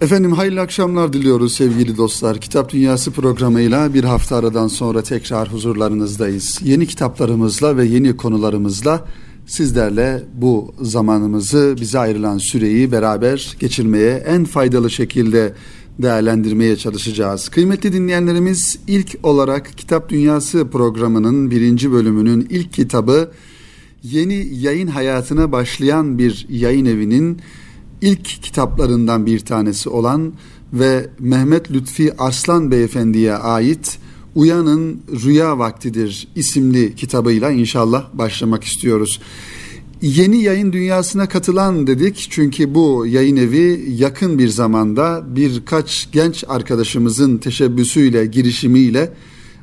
Efendim hayırlı akşamlar diliyoruz sevgili dostlar. Kitap Dünyası programıyla bir hafta aradan sonra tekrar huzurlarınızdayız. Yeni kitaplarımızla ve yeni konularımızla sizlerle bu zamanımızı bize ayrılan süreyi beraber geçirmeye en faydalı şekilde değerlendirmeye çalışacağız. Kıymetli dinleyenlerimiz ilk olarak Kitap Dünyası programının birinci bölümünün ilk kitabı yeni yayın hayatına başlayan bir yayın evinin ilk kitaplarından bir tanesi olan ve Mehmet Lütfi Arslan Beyefendi'ye ait Uyanın Rüya Vaktidir isimli kitabıyla inşallah başlamak istiyoruz. Yeni yayın dünyasına katılan dedik çünkü bu yayın evi yakın bir zamanda birkaç genç arkadaşımızın teşebbüsüyle, girişimiyle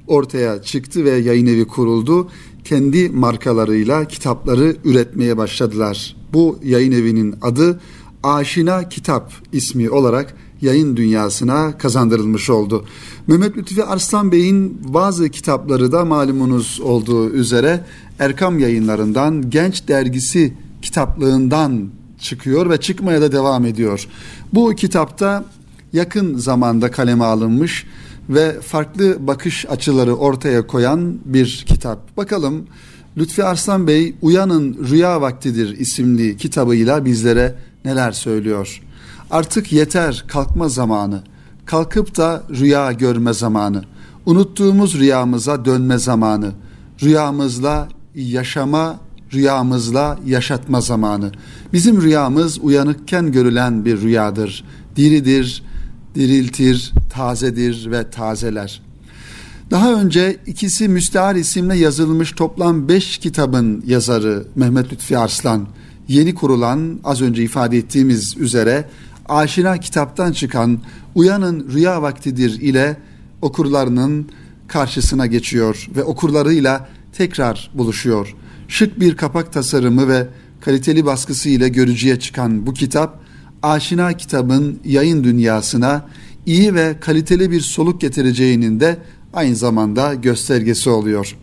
ortaya çıktı ve yayın evi kuruldu. Kendi markalarıyla kitapları üretmeye başladılar. Bu yayın evinin adı Aşina Kitap ismi olarak yayın dünyasına kazandırılmış oldu. Mehmet Lütfi Arslan Bey'in bazı kitapları da malumunuz olduğu üzere Erkam yayınlarından Genç Dergisi kitaplığından çıkıyor ve çıkmaya da devam ediyor. Bu kitapta yakın zamanda kaleme alınmış ve farklı bakış açıları ortaya koyan bir kitap. Bakalım Lütfi Arslan Bey Uyanın Rüya Vaktidir isimli kitabıyla bizlere neler söylüyor? Artık yeter kalkma zamanı. Kalkıp da rüya görme zamanı. Unuttuğumuz rüyamıza dönme zamanı. Rüyamızla yaşama, rüyamızla yaşatma zamanı. Bizim rüyamız uyanıkken görülen bir rüyadır. Diridir, diriltir, tazedir ve tazeler. Daha önce ikisi Müstehar isimle yazılmış toplam beş kitabın yazarı Mehmet Lütfi Arslan, yeni kurulan az önce ifade ettiğimiz üzere aşina kitaptan çıkan Uyanın Rüya Vaktidir ile okurlarının karşısına geçiyor ve okurlarıyla tekrar buluşuyor. Şık bir kapak tasarımı ve kaliteli baskısı ile görücüye çıkan bu kitap aşina kitabın yayın dünyasına iyi ve kaliteli bir soluk getireceğinin de aynı zamanda göstergesi oluyor.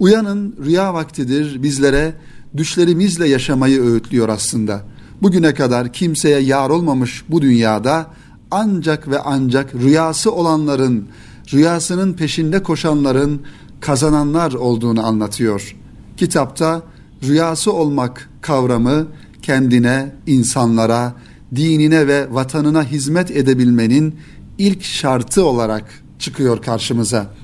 Uyanın rüya vaktidir bizlere düşlerimizle yaşamayı öğütlüyor aslında. Bugüne kadar kimseye yar olmamış bu dünyada ancak ve ancak rüyası olanların, rüyasının peşinde koşanların kazananlar olduğunu anlatıyor. Kitapta rüyası olmak kavramı kendine, insanlara, dinine ve vatanına hizmet edebilmenin ilk şartı olarak çıkıyor karşımıza.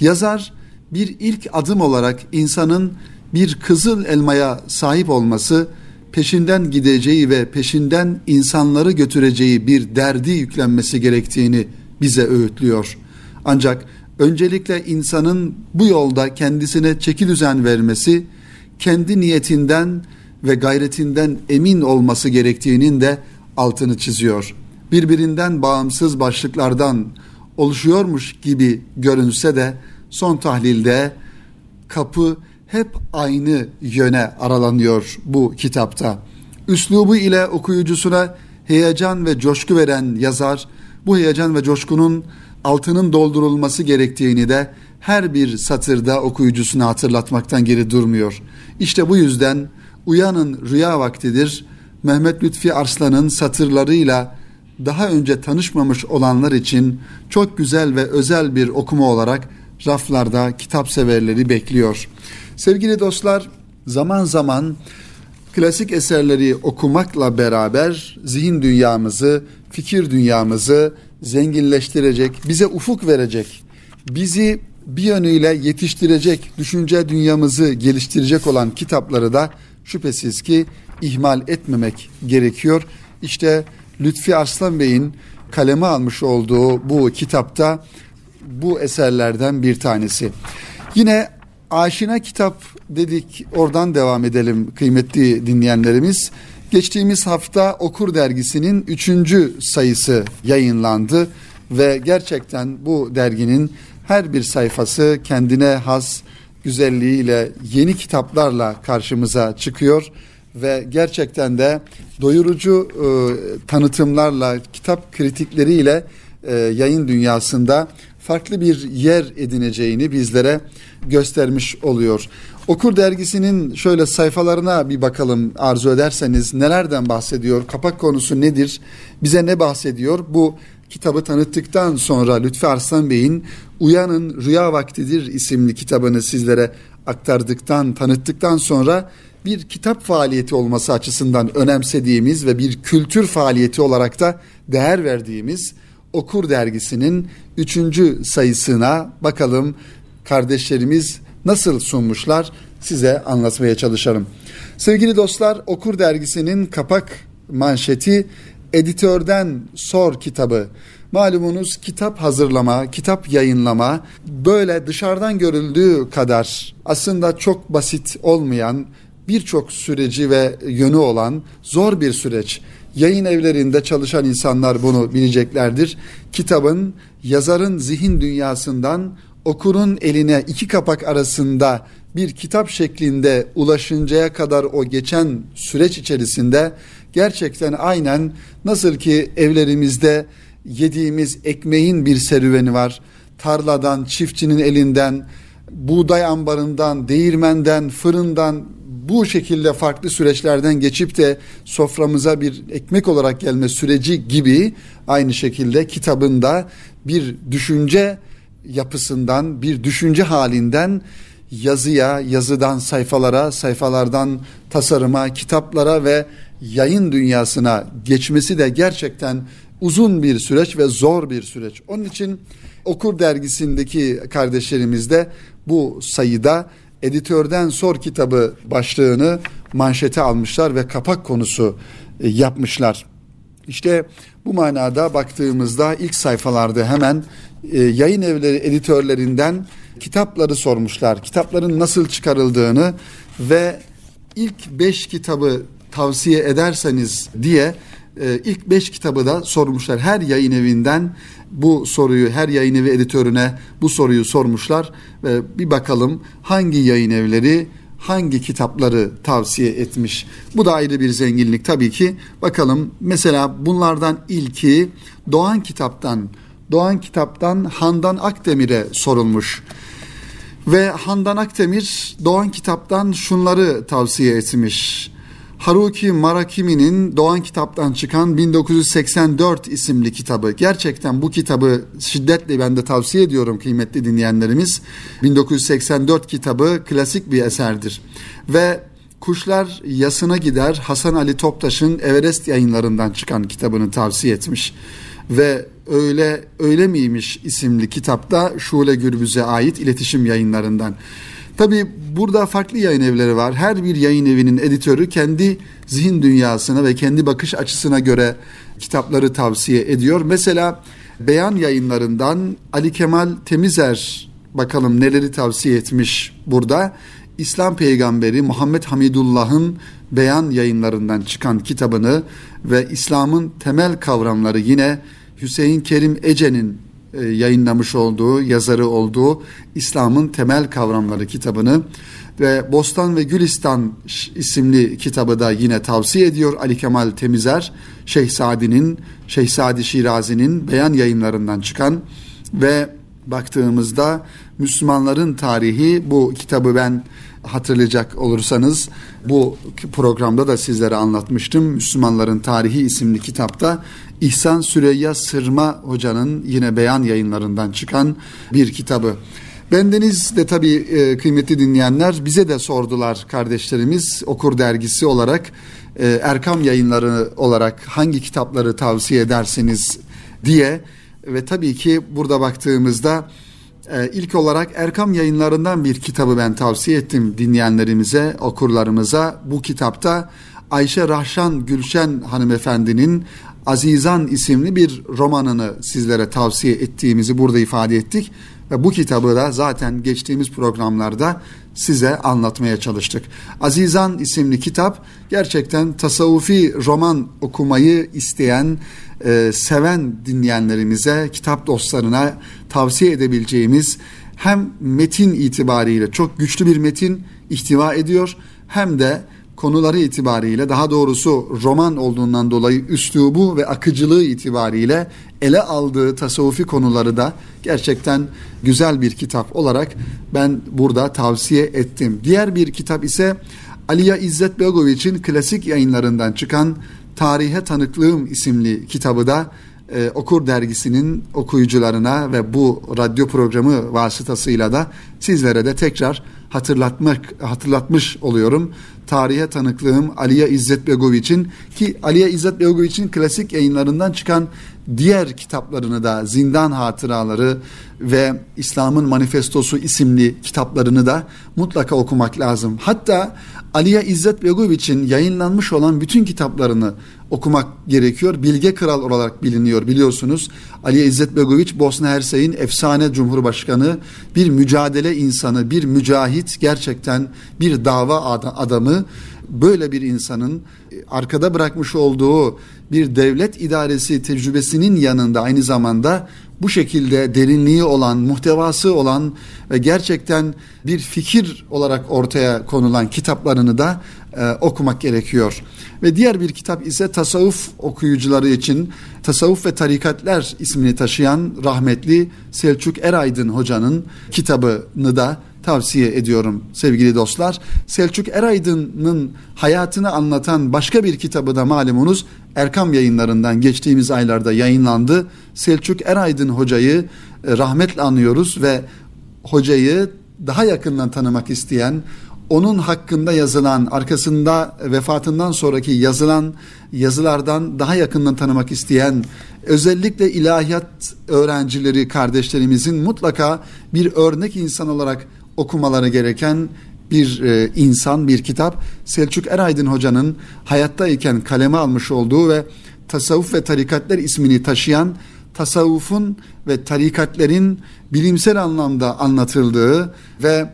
Yazar bir ilk adım olarak insanın bir kızıl elmaya sahip olması, peşinden gideceği ve peşinden insanları götüreceği bir derdi yüklenmesi gerektiğini bize öğütlüyor. Ancak öncelikle insanın bu yolda kendisine çeki düzen vermesi, kendi niyetinden ve gayretinden emin olması gerektiğinin de altını çiziyor. Birbirinden bağımsız başlıklardan oluşuyormuş gibi görünse de son tahlilde kapı hep aynı yöne aralanıyor bu kitapta. Üslubu ile okuyucusuna heyecan ve coşku veren yazar bu heyecan ve coşkunun altının doldurulması gerektiğini de her bir satırda okuyucusuna hatırlatmaktan geri durmuyor. İşte bu yüzden Uyanın Rüya Vaktidir Mehmet Lütfi Arslan'ın satırlarıyla daha önce tanışmamış olanlar için çok güzel ve özel bir okuma olarak raflarda kitap severleri bekliyor. Sevgili dostlar, zaman zaman klasik eserleri okumakla beraber zihin dünyamızı, fikir dünyamızı zenginleştirecek, bize ufuk verecek, bizi bir yönüyle yetiştirecek, düşünce dünyamızı geliştirecek olan kitapları da şüphesiz ki ihmal etmemek gerekiyor. İşte Lütfi Arslan Bey'in kaleme almış olduğu bu kitapta bu eserlerden bir tanesi. Yine Aşina Kitap dedik oradan devam edelim kıymetli dinleyenlerimiz. Geçtiğimiz hafta Okur dergisinin üçüncü sayısı yayınlandı ve gerçekten bu derginin her bir sayfası kendine has güzelliğiyle yeni kitaplarla karşımıza çıkıyor ve gerçekten de doyurucu e, tanıtımlarla, kitap kritikleriyle e, yayın dünyasında farklı bir yer edineceğini bizlere göstermiş oluyor. Okur dergisinin şöyle sayfalarına bir bakalım arzu ederseniz nelerden bahsediyor? Kapak konusu nedir? Bize ne bahsediyor? Bu kitabı tanıttıktan sonra Lütfi Arslan Bey'in Uyanın Rüya Vaktidir isimli kitabını sizlere aktardıktan, tanıttıktan sonra bir kitap faaliyeti olması açısından önemsediğimiz ve bir kültür faaliyeti olarak da değer verdiğimiz Okur dergisinin üçüncü sayısına bakalım kardeşlerimiz nasıl sunmuşlar size anlatmaya çalışalım. Sevgili dostlar Okur dergisinin kapak manşeti editörden sor kitabı. Malumunuz kitap hazırlama, kitap yayınlama böyle dışarıdan görüldüğü kadar aslında çok basit olmayan birçok süreci ve yönü olan zor bir süreç. Yayın evlerinde çalışan insanlar bunu bileceklerdir. Kitabın yazarın zihin dünyasından okurun eline iki kapak arasında bir kitap şeklinde ulaşıncaya kadar o geçen süreç içerisinde gerçekten aynen nasıl ki evlerimizde yediğimiz ekmeğin bir serüveni var. Tarladan, çiftçinin elinden, buğday ambarından, değirmenden, fırından bu şekilde farklı süreçlerden geçip de soframıza bir ekmek olarak gelme süreci gibi aynı şekilde kitabında bir düşünce yapısından, bir düşünce halinden yazıya, yazıdan sayfalara, sayfalardan tasarıma, kitaplara ve yayın dünyasına geçmesi de gerçekten uzun bir süreç ve zor bir süreç. Onun için Okur dergisindeki kardeşlerimiz de bu sayıda editörden sor kitabı başlığını manşete almışlar ve kapak konusu e, yapmışlar. İşte bu manada baktığımızda ilk sayfalarda hemen e, yayın evleri editörlerinden kitapları sormuşlar. Kitapların nasıl çıkarıldığını ve ilk beş kitabı tavsiye ederseniz diye e, ilk beş kitabı da sormuşlar. Her yayın evinden bu soruyu her yayın evi editörüne bu soruyu sormuşlar ve bir bakalım hangi yayın evleri hangi kitapları tavsiye etmiş. Bu da ayrı bir zenginlik tabii ki. Bakalım mesela bunlardan ilki Doğan Kitap'tan Doğan Kitap'tan Handan Akdemir'e sorulmuş. Ve Handan Akdemir Doğan Kitap'tan şunları tavsiye etmiş. Haruki Murakami'nin Doğan Kitap'tan çıkan 1984 isimli kitabı. Gerçekten bu kitabı şiddetle ben de tavsiye ediyorum kıymetli dinleyenlerimiz. 1984 kitabı klasik bir eserdir. Ve Kuşlar Yasına Gider Hasan Ali Toptaş'ın Everest yayınlarından çıkan kitabını tavsiye etmiş. Ve Öyle Öyle miymiş isimli kitapta Şule Gürbüz'e ait iletişim yayınlarından. Tabi burada farklı yayın evleri var. Her bir yayın evinin editörü kendi zihin dünyasına ve kendi bakış açısına göre kitapları tavsiye ediyor. Mesela beyan yayınlarından Ali Kemal Temizer bakalım neleri tavsiye etmiş burada. İslam peygamberi Muhammed Hamidullah'ın beyan yayınlarından çıkan kitabını ve İslam'ın temel kavramları yine Hüseyin Kerim Ece'nin e, yayınlamış olduğu, yazarı olduğu İslam'ın temel kavramları kitabını ve Bostan ve Gülistan isimli kitabı da yine tavsiye ediyor Ali Kemal Temizer. Şeyh Sadi'nin, Şeyh Sadi Şirazi'nin beyan yayınlarından çıkan ve baktığımızda Müslümanların tarihi bu kitabı ben hatırlayacak olursanız bu programda da sizlere anlatmıştım. Müslümanların Tarihi isimli kitapta İhsan Süreyya Sırma hocanın yine beyan yayınlarından çıkan bir kitabı. Bendeniz de tabii e, kıymetli dinleyenler bize de sordular kardeşlerimiz okur dergisi olarak e, Erkam yayınları olarak hangi kitapları tavsiye edersiniz diye ve tabii ki burada baktığımızda e, ilk olarak Erkam yayınlarından bir kitabı ben tavsiye ettim dinleyenlerimize, okurlarımıza. Bu kitapta Ayşe Rahşan Gülşen hanımefendinin Azizan isimli bir romanını sizlere tavsiye ettiğimizi burada ifade ettik. Ve bu kitabı da zaten geçtiğimiz programlarda size anlatmaya çalıştık. Azizan isimli kitap gerçekten tasavvufi roman okumayı isteyen, e, seven dinleyenlerimize, kitap dostlarına tavsiye edebileceğimiz hem metin itibariyle çok güçlü bir metin ihtiva ediyor hem de konuları itibariyle daha doğrusu roman olduğundan dolayı üslubu ve akıcılığı itibariyle ele aldığı tasavvufi konuları da gerçekten güzel bir kitap olarak ben burada tavsiye ettim. Diğer bir kitap ise Aliya İzzet Begoviç'in klasik yayınlarından çıkan Tarihe Tanıklığım isimli kitabı da e, Okur dergisinin okuyucularına ve bu radyo programı vasıtasıyla da sizlere de tekrar hatırlatmak hatırlatmış oluyorum. Tarihe tanıklığım Aliye İzzet Begoviç'in ki Aliye İzzet Begoviç'in klasik yayınlarından çıkan diğer kitaplarını da Zindan Hatıraları ve İslam'ın Manifestosu isimli kitaplarını da mutlaka okumak lazım. Hatta Aliye İzzet Begoviç'in yayınlanmış olan bütün kitaplarını okumak gerekiyor. Bilge Kral olarak biliniyor biliyorsunuz. Aliye İzzet Begoviç Bosna Hersey'in efsane cumhurbaşkanı, bir mücadele insanı, bir mücahit, gerçekten bir dava adamı. Böyle bir insanın arkada bırakmış olduğu bir devlet idaresi tecrübesinin yanında aynı zamanda bu şekilde derinliği olan, muhtevası olan ve gerçekten bir fikir olarak ortaya konulan kitaplarını da e, okumak gerekiyor. Ve diğer bir kitap ise tasavvuf okuyucuları için Tasavvuf ve Tarikatler ismini taşıyan rahmetli Selçuk Eraydın hocanın kitabını da tavsiye ediyorum sevgili dostlar. Selçuk Eraydın'ın hayatını anlatan başka bir kitabı da malumunuz Erkam yayınlarından geçtiğimiz aylarda yayınlandı. Selçuk Eraydın hocayı e, rahmetle anıyoruz ve hocayı daha yakından tanımak isteyen, onun hakkında yazılan, arkasında vefatından sonraki yazılan yazılardan daha yakından tanımak isteyen, özellikle ilahiyat öğrencileri kardeşlerimizin mutlaka bir örnek insan olarak okumaları gereken bir e, insan, bir kitap. Selçuk Eraydın Hoca'nın hayattayken kaleme almış olduğu ve Tasavvuf ve Tarikatler ismini taşıyan tasavvufun ve tarikatlerin bilimsel anlamda anlatıldığı ve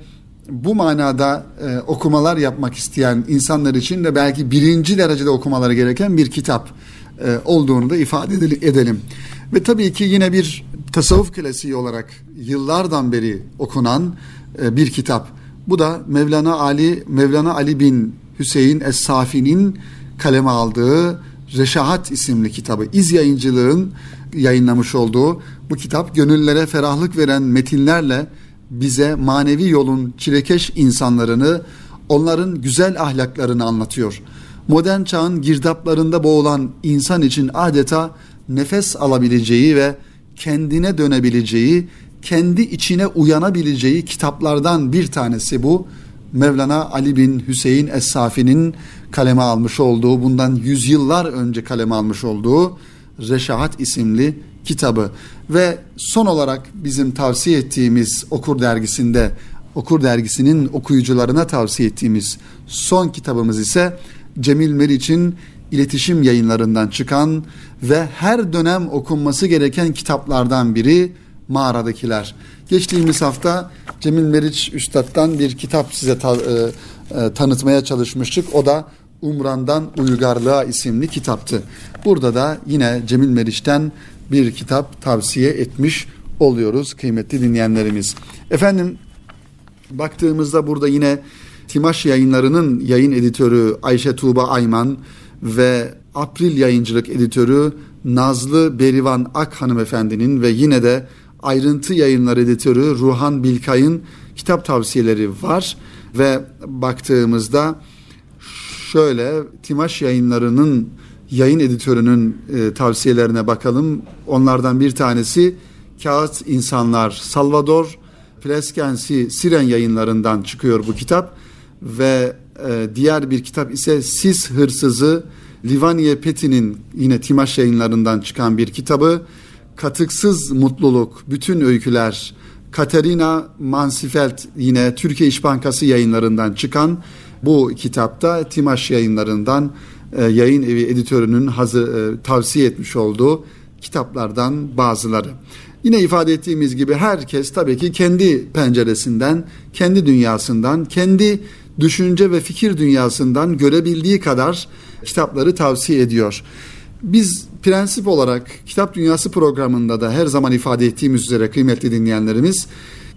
bu manada e, okumalar yapmak isteyen insanlar için de belki birinci derecede okumaları gereken bir kitap e, olduğunu da ifade edelim. Ve tabii ki yine bir tasavvuf klasiği olarak yıllardan beri okunan e, bir kitap. Bu da Mevlana Ali Mevlana Ali bin Hüseyin Es-Safi'nin kaleme aldığı Reşahat isimli kitabı. İz yayıncılığın yayınlamış olduğu bu kitap gönüllere ferahlık veren metinlerle bize manevi yolun çilekeş insanlarını, onların güzel ahlaklarını anlatıyor. Modern çağın girdaplarında boğulan insan için adeta nefes alabileceği ve kendine dönebileceği, kendi içine uyanabileceği kitaplardan bir tanesi bu. Mevlana Ali bin Hüseyin Es-Safi'nin kaleme almış olduğu, bundan yüzyıllar önce kaleme almış olduğu Reşahat isimli kitabı ve son olarak bizim tavsiye ettiğimiz Okur dergisinde Okur dergisinin okuyucularına tavsiye ettiğimiz son kitabımız ise Cemil Meriç'in iletişim yayınlarından çıkan ve her dönem okunması gereken kitaplardan biri Mağaradakiler. Geçtiğimiz hafta Cemil Meriç Üstad'dan bir kitap size ta, e, e, tanıtmaya çalışmıştık. O da Umran'dan Uygarlığa isimli kitaptı. Burada da yine Cemil Meriç'ten bir kitap tavsiye etmiş oluyoruz kıymetli dinleyenlerimiz. Efendim baktığımızda burada yine Timaş yayınlarının yayın editörü Ayşe Tuğba Ayman ve April yayıncılık editörü Nazlı Berivan Ak hanımefendinin ve yine de ayrıntı yayınlar editörü Ruhan Bilkay'ın kitap tavsiyeleri var. Ve baktığımızda şöyle Timaş yayınlarının yayın editörünün e, tavsiyelerine bakalım. Onlardan bir tanesi Kağıt İnsanlar Salvador Fleskensi Siren yayınlarından çıkıyor bu kitap. Ve e, diğer bir kitap ise Sis Hırsızı Livaniye Peti'nin yine Timaş yayınlarından çıkan bir kitabı Katıksız Mutluluk Bütün Öyküler Katerina Mansifeld yine Türkiye İş Bankası yayınlarından çıkan bu kitapta Timaş yayınlarından e, yayın evi editörünün hazır e, tavsiye etmiş olduğu kitaplardan bazıları. Yine ifade ettiğimiz gibi herkes tabii ki kendi penceresinden, kendi dünyasından, kendi düşünce ve fikir dünyasından görebildiği kadar kitapları tavsiye ediyor. Biz prensip olarak Kitap Dünyası programında da her zaman ifade ettiğimiz üzere kıymetli dinleyenlerimiz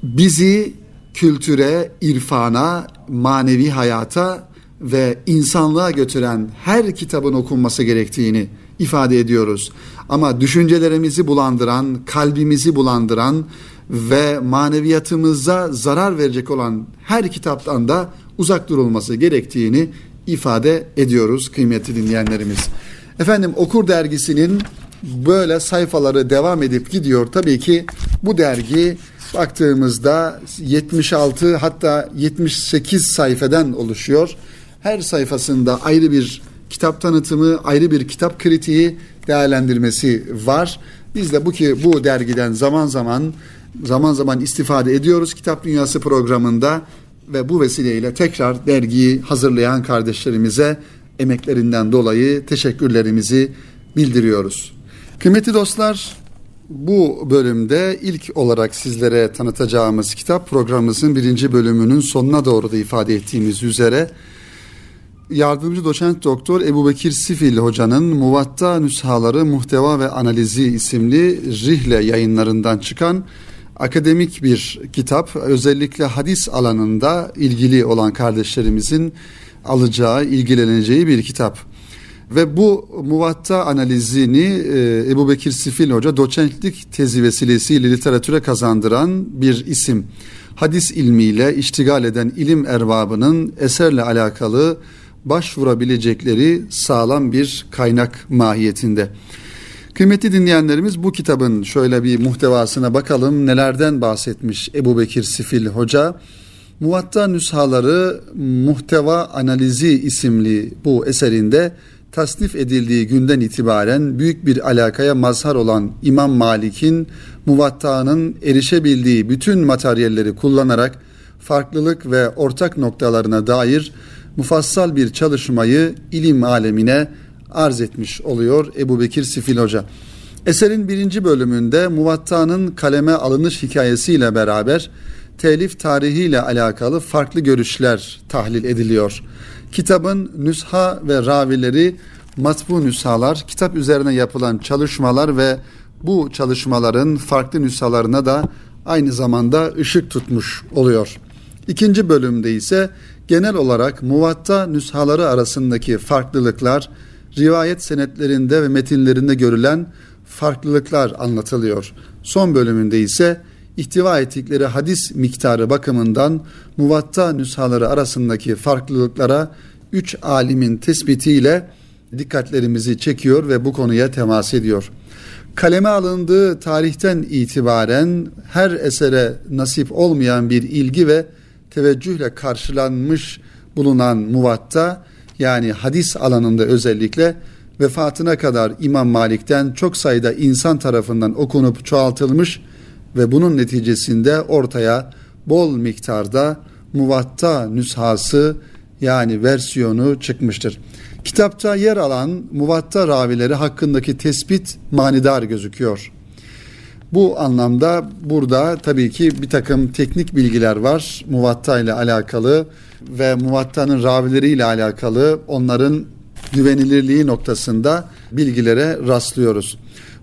bizi kültüre, irfana, manevi hayata ve insanlığa götüren her kitabın okunması gerektiğini ifade ediyoruz. Ama düşüncelerimizi bulandıran, kalbimizi bulandıran ve maneviyatımıza zarar verecek olan her kitaptan da uzak durulması gerektiğini ifade ediyoruz kıymetli dinleyenlerimiz. Efendim Okur dergisinin böyle sayfaları devam edip gidiyor. Tabii ki bu dergi baktığımızda 76 hatta 78 sayfadan oluşuyor. Her sayfasında ayrı bir kitap tanıtımı, ayrı bir kitap kritiği değerlendirmesi var. Biz de bu ki bu dergiden zaman zaman zaman zaman istifade ediyoruz Kitap Dünyası programında ve bu vesileyle tekrar dergiyi hazırlayan kardeşlerimize emeklerinden dolayı teşekkürlerimizi bildiriyoruz. Kıymetli dostlar, bu bölümde ilk olarak sizlere tanıtacağımız kitap programımızın birinci bölümünün sonuna doğru da ifade ettiğimiz üzere yardımcı doçent doktor Ebu Bekir Sifil hocanın Muvatta Nüshaları Muhteva ve Analizi isimli Rihle yayınlarından çıkan akademik bir kitap. Özellikle hadis alanında ilgili olan kardeşlerimizin alacağı, ilgileneceği bir kitap. Ve bu muvatta analizini e, Ebu Bekir Sifil Hoca doçentlik tezi vesilesiyle literatüre kazandıran bir isim. Hadis ilmiyle iştigal eden ilim erbabının eserle alakalı başvurabilecekleri sağlam bir kaynak mahiyetinde. Kıymetli dinleyenlerimiz bu kitabın şöyle bir muhtevasına bakalım nelerden bahsetmiş Ebu Bekir Sifil Hoca. Muvatta Nüshaları Muhteva Analizi isimli bu eserinde tasnif edildiği günden itibaren büyük bir alakaya mazhar olan İmam Malik'in muvatta'nın erişebildiği bütün materyalleri kullanarak farklılık ve ortak noktalarına dair mufassal bir çalışmayı ilim alemine arz etmiş oluyor Ebu Bekir Sifil Hoca. Eserin birinci bölümünde Muvatta'nın kaleme alınış hikayesiyle beraber telif tarihiyle alakalı farklı görüşler tahlil ediliyor. Kitabın nüsha ve ravileri matbu nüshalar, kitap üzerine yapılan çalışmalar ve bu çalışmaların farklı nüshalarına da aynı zamanda ışık tutmuş oluyor. İkinci bölümde ise genel olarak muvatta nüshaları arasındaki farklılıklar, rivayet senetlerinde ve metinlerinde görülen farklılıklar anlatılıyor. Son bölümünde ise ihtiva ettikleri hadis miktarı bakımından muvatta nüshaları arasındaki farklılıklara üç alimin tespitiyle dikkatlerimizi çekiyor ve bu konuya temas ediyor. Kaleme alındığı tarihten itibaren her esere nasip olmayan bir ilgi ve teveccühle karşılanmış bulunan muvatta yani hadis alanında özellikle vefatına kadar İmam Malik'ten çok sayıda insan tarafından okunup çoğaltılmış ve bunun neticesinde ortaya bol miktarda muvatta nüshası yani versiyonu çıkmıştır. Kitapta yer alan muvatta ravileri hakkındaki tespit manidar gözüküyor. Bu anlamda burada tabii ki bir takım teknik bilgiler var muvatta ile alakalı ve muvattanın ravileriyle alakalı onların güvenilirliği noktasında bilgilere rastlıyoruz.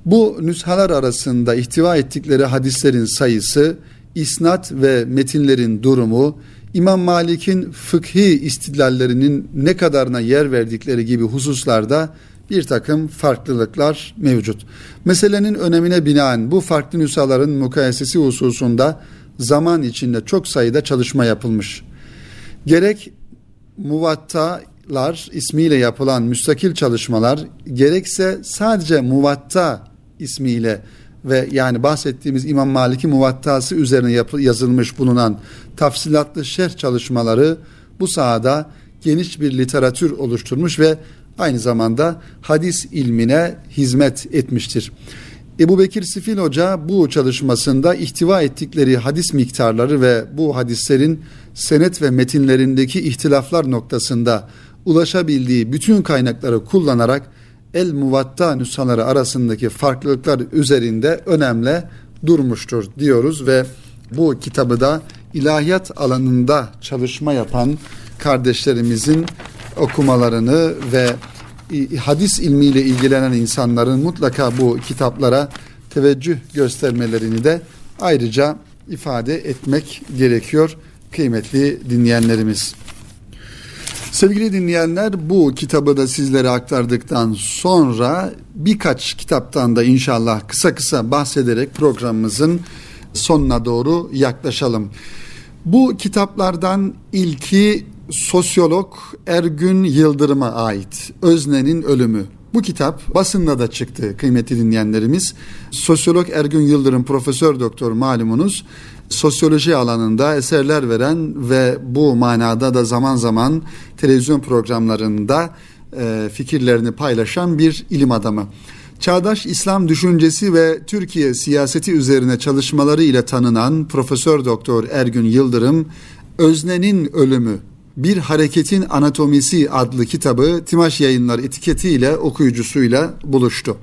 Bu nüshalar arasında ihtiva ettikleri hadislerin sayısı, isnat ve metinlerin durumu, İmam Malik'in fıkhi istidlallerinin ne kadarına yer verdikleri gibi hususlarda bir takım farklılıklar mevcut. Meselenin önemine binaen bu farklı nüshaların mukayesesi hususunda zaman içinde çok sayıda çalışma yapılmış. Gerek muvattalar ismiyle yapılan müstakil çalışmalar gerekse sadece muvatta ismiyle ve yani bahsettiğimiz İmam Malik'in muvattası üzerine yapı, yazılmış bulunan tafsilatlı şerh çalışmaları bu sahada geniş bir literatür oluşturmuş ve aynı zamanda hadis ilmine hizmet etmiştir. Ebu Bekir Sifil Hoca bu çalışmasında ihtiva ettikleri hadis miktarları ve bu hadislerin senet ve metinlerindeki ihtilaflar noktasında ulaşabildiği bütün kaynakları kullanarak el muvatta nüshaları arasındaki farklılıklar üzerinde önemli durmuştur diyoruz ve bu kitabı da ilahiyat alanında çalışma yapan kardeşlerimizin okumalarını ve hadis ilmiyle ilgilenen insanların mutlaka bu kitaplara teveccüh göstermelerini de ayrıca ifade etmek gerekiyor kıymetli dinleyenlerimiz. Sevgili dinleyenler bu kitabı da sizlere aktardıktan sonra birkaç kitaptan da inşallah kısa kısa bahsederek programımızın sonuna doğru yaklaşalım. Bu kitaplardan ilki sosyolog Ergün Yıldırım'a ait Özne'nin Ölümü. Bu kitap basında da çıktı kıymetli dinleyenlerimiz. Sosyolog Ergün Yıldırım profesör doktor malumunuz sosyoloji alanında eserler veren ve bu manada da zaman zaman televizyon programlarında e, fikirlerini paylaşan bir ilim adamı. Çağdaş İslam düşüncesi ve Türkiye siyaseti üzerine çalışmaları ile tanınan Profesör Doktor Ergün Yıldırım, Öznenin Ölümü bir Hareketin Anatomisi adlı kitabı Timaş Yayınlar etiketiyle okuyucusuyla buluştu.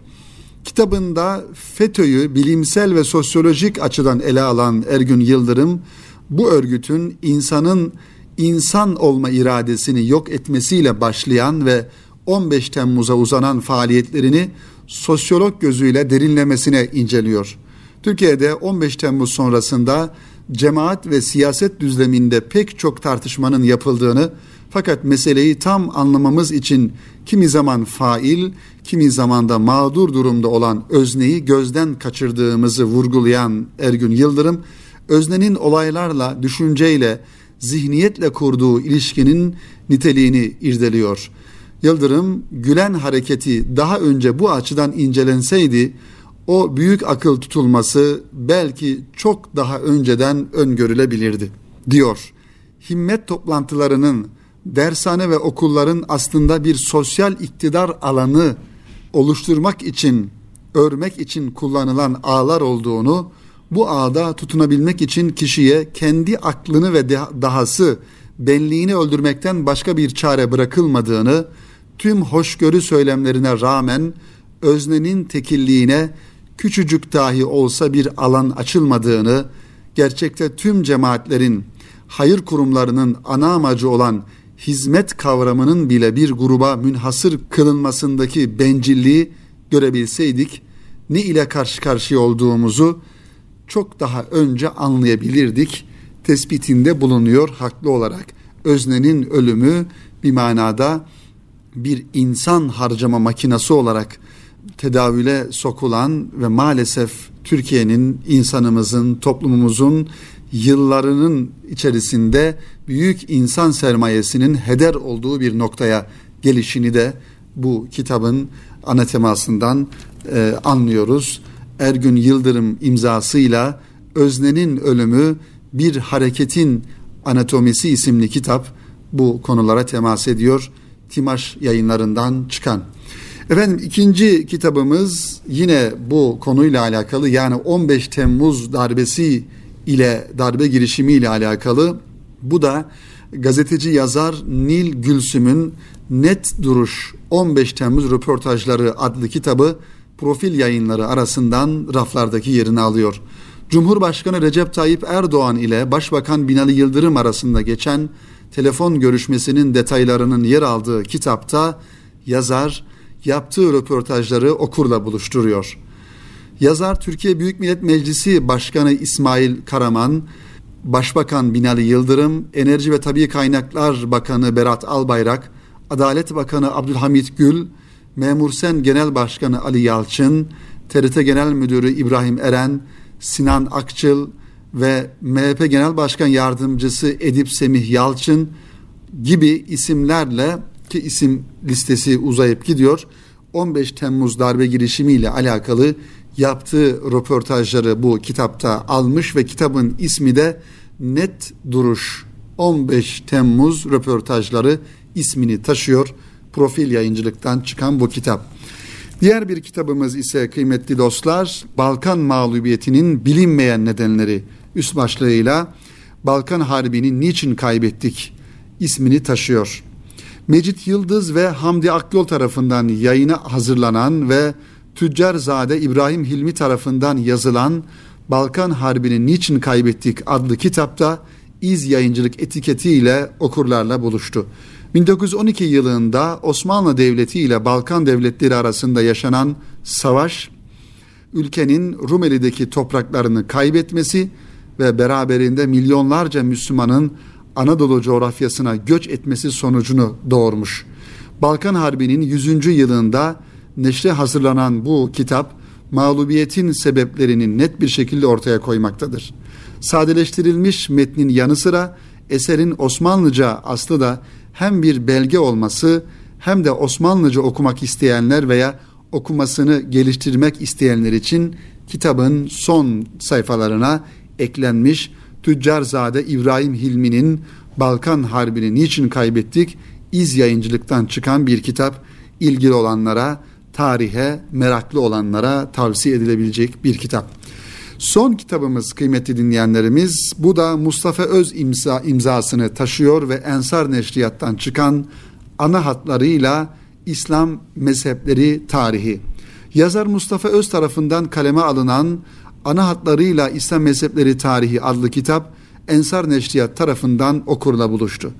Kitabında FETÖ'yü bilimsel ve sosyolojik açıdan ele alan Ergün Yıldırım, bu örgütün insanın insan olma iradesini yok etmesiyle başlayan ve 15 Temmuz'a uzanan faaliyetlerini sosyolog gözüyle derinlemesine inceliyor. Türkiye'de 15 Temmuz sonrasında cemaat ve siyaset düzleminde pek çok tartışmanın yapıldığını fakat meseleyi tam anlamamız için kimi zaman fail, kimi zaman da mağdur durumda olan özneyi gözden kaçırdığımızı vurgulayan Ergün Yıldırım, öznenin olaylarla, düşünceyle, zihniyetle kurduğu ilişkinin niteliğini irdeliyor. Yıldırım, Gülen hareketi daha önce bu açıdan incelenseydi, o büyük akıl tutulması belki çok daha önceden öngörülebilirdi, diyor. Himmet toplantılarının, dershane ve okulların aslında bir sosyal iktidar alanı oluşturmak için, örmek için kullanılan ağlar olduğunu, bu ağda tutunabilmek için kişiye kendi aklını ve dahası, benliğini öldürmekten başka bir çare bırakılmadığını, tüm hoşgörü söylemlerine rağmen öznenin tekilliğine küçücük dahi olsa bir alan açılmadığını, gerçekte tüm cemaatlerin, hayır kurumlarının ana amacı olan hizmet kavramının bile bir gruba münhasır kılınmasındaki bencilliği görebilseydik, ne ile karşı karşıya olduğumuzu çok daha önce anlayabilirdik tespitinde bulunuyor haklı olarak. Öznenin ölümü bir manada bir insan harcama makinası olarak tedavüle sokulan ve maalesef Türkiye'nin, insanımızın, toplumumuzun yıllarının içerisinde büyük insan sermayesinin heder olduğu bir noktaya gelişini de bu kitabın ana temasından e, anlıyoruz. Ergün Yıldırım imzasıyla Öznenin Ölümü Bir Hareketin Anatomisi isimli kitap bu konulara temas ediyor. Timaş yayınlarından çıkan. Efendim ikinci kitabımız yine bu konuyla alakalı yani 15 Temmuz darbesi ile darbe girişimi ile alakalı. Bu da gazeteci yazar Nil Gülsüm'ün Net Duruş 15 Temmuz röportajları adlı kitabı profil yayınları arasından raflardaki yerini alıyor. Cumhurbaşkanı Recep Tayyip Erdoğan ile Başbakan Binali Yıldırım arasında geçen telefon görüşmesinin detaylarının yer aldığı kitapta yazar yaptığı röportajları okurla buluşturuyor. Yazar Türkiye Büyük Millet Meclisi Başkanı İsmail Karaman, Başbakan Binali Yıldırım, Enerji ve Tabi Kaynaklar Bakanı Berat Albayrak, Adalet Bakanı Abdülhamit Gül, Memur Sen Genel Başkanı Ali Yalçın, TRT Genel Müdürü İbrahim Eren, Sinan Akçıl ve MHP Genel Başkan Yardımcısı Edip Semih Yalçın gibi isimlerle ki isim listesi uzayıp gidiyor. 15 Temmuz darbe girişimiyle alakalı yaptığı röportajları bu kitapta almış ve kitabın ismi de Net Duruş 15 Temmuz röportajları ismini taşıyor. Profil yayıncılıktan çıkan bu kitap. Diğer bir kitabımız ise kıymetli dostlar Balkan mağlubiyetinin bilinmeyen nedenleri üst başlığıyla Balkan Harbi'ni niçin kaybettik ismini taşıyor. Mecit Yıldız ve Hamdi Akyol tarafından yayına hazırlanan ve Tüccarzade İbrahim Hilmi tarafından yazılan Balkan Harbi'ni Niçin Kaybettik adlı kitapta iz yayıncılık etiketiyle okurlarla buluştu. 1912 yılında Osmanlı Devleti ile Balkan devletleri arasında yaşanan savaş, ülkenin Rumeli'deki topraklarını kaybetmesi ve beraberinde milyonlarca Müslümanın Anadolu coğrafyasına göç etmesi sonucunu doğurmuş. Balkan Harbi'nin 100. yılında neşre hazırlanan bu kitap mağlubiyetin sebeplerini net bir şekilde ortaya koymaktadır. Sadeleştirilmiş metnin yanı sıra eserin Osmanlıca aslı da hem bir belge olması hem de Osmanlıca okumak isteyenler veya okumasını geliştirmek isteyenler için kitabın son sayfalarına eklenmiş Tüccarzade İbrahim Hilmi'nin Balkan Harbi'ni niçin kaybettik? İz yayıncılıktan çıkan bir kitap ilgili olanlara, tarihe meraklı olanlara tavsiye edilebilecek bir kitap. Son kitabımız kıymetli dinleyenlerimiz bu da Mustafa Öz imza, imzasını taşıyor ve Ensar Neşriyat'tan çıkan ana hatlarıyla İslam mezhepleri tarihi. Yazar Mustafa Öz tarafından kaleme alınan ana hatlarıyla İslam mezhepleri tarihi adlı kitap Ensar Neşriyat tarafından okurla buluştu.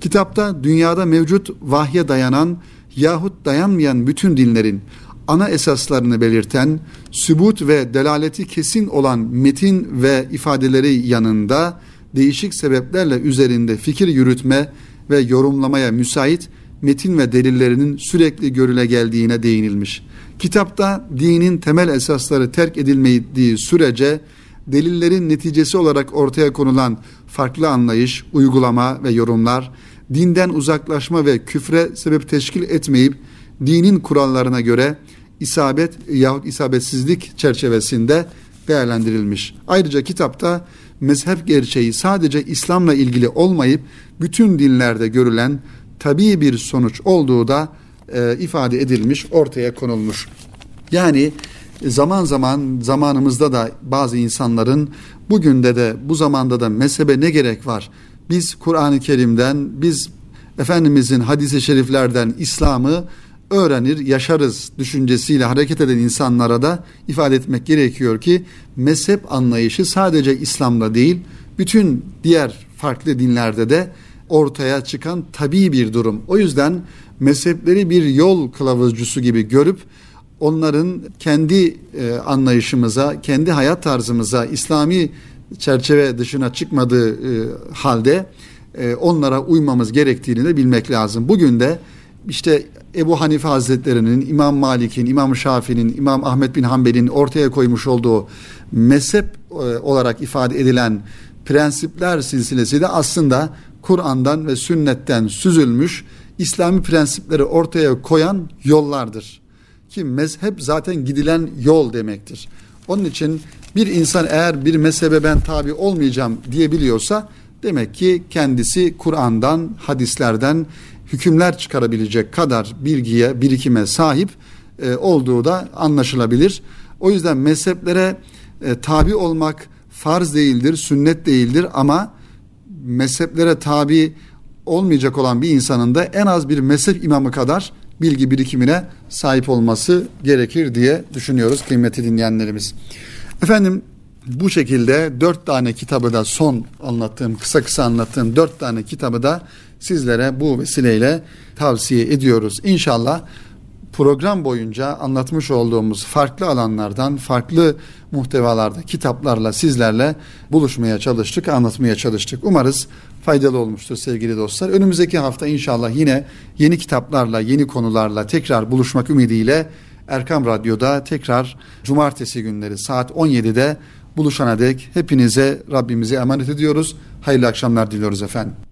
Kitapta dünyada mevcut vahye dayanan yahut dayanmayan bütün dinlerin ana esaslarını belirten, sübut ve delaleti kesin olan metin ve ifadeleri yanında değişik sebeplerle üzerinde fikir yürütme ve yorumlamaya müsait metin ve delillerinin sürekli görüle geldiğine değinilmiş. Kitapta dinin temel esasları terk edilmediği sürece delillerin neticesi olarak ortaya konulan farklı anlayış, uygulama ve yorumlar dinden uzaklaşma ve küfre sebep teşkil etmeyip dinin kurallarına göre isabet yahut isabetsizlik çerçevesinde değerlendirilmiş. Ayrıca kitapta mezhep gerçeği sadece İslam'la ilgili olmayıp bütün dinlerde görülen tabii bir sonuç olduğu da e, ifade edilmiş, ortaya konulmuş. Yani zaman zaman zamanımızda da bazı insanların bugün de de bu zamanda da mezhebe ne gerek var? Biz Kur'an-ı Kerim'den, biz Efendimizin hadisi şeriflerden İslam'ı öğrenir, yaşarız düşüncesiyle hareket eden insanlara da ifade etmek gerekiyor ki mezhep anlayışı sadece İslam'da değil, bütün diğer farklı dinlerde de ortaya çıkan tabii bir durum. O yüzden mezhepleri bir yol kılavuzcusu gibi görüp onların kendi e, anlayışımıza, kendi hayat tarzımıza, İslami çerçeve dışına çıkmadığı e, halde e, onlara uymamız gerektiğini de bilmek lazım. Bugün de işte Ebu Hanife Hazretleri'nin, İmam Malik'in, İmam Şafii'nin, İmam Ahmet bin Hanbel'in ortaya koymuş olduğu mezhep e, olarak ifade edilen prensipler silsilesi de aslında Kur'an'dan ve sünnetten süzülmüş İslami prensipleri ortaya koyan yollardır. Ki mezhep zaten gidilen yol demektir. Onun için bir insan eğer bir mezhebe ben tabi olmayacağım diyebiliyorsa demek ki kendisi Kur'an'dan, hadislerden hükümler çıkarabilecek kadar bilgiye, birikime sahip e, olduğu da anlaşılabilir. O yüzden mezheplere e, tabi olmak farz değildir, sünnet değildir ama mezheplere tabi olmayacak olan bir insanın da en az bir mezhep imamı kadar bilgi birikimine sahip olması gerekir diye düşünüyoruz kıymetli dinleyenlerimiz. Efendim bu şekilde dört tane kitabı da son anlattığım, kısa kısa anlattığım dört tane kitabı da sizlere bu vesileyle tavsiye ediyoruz. İnşallah program boyunca anlatmış olduğumuz farklı alanlardan, farklı muhtevalarda, kitaplarla sizlerle buluşmaya çalıştık, anlatmaya çalıştık. Umarız faydalı olmuştur sevgili dostlar. Önümüzdeki hafta inşallah yine yeni kitaplarla, yeni konularla tekrar buluşmak ümidiyle Erkam Radyo'da tekrar cumartesi günleri saat 17'de buluşana dek hepinize Rabbimize emanet ediyoruz. Hayırlı akşamlar diliyoruz efendim.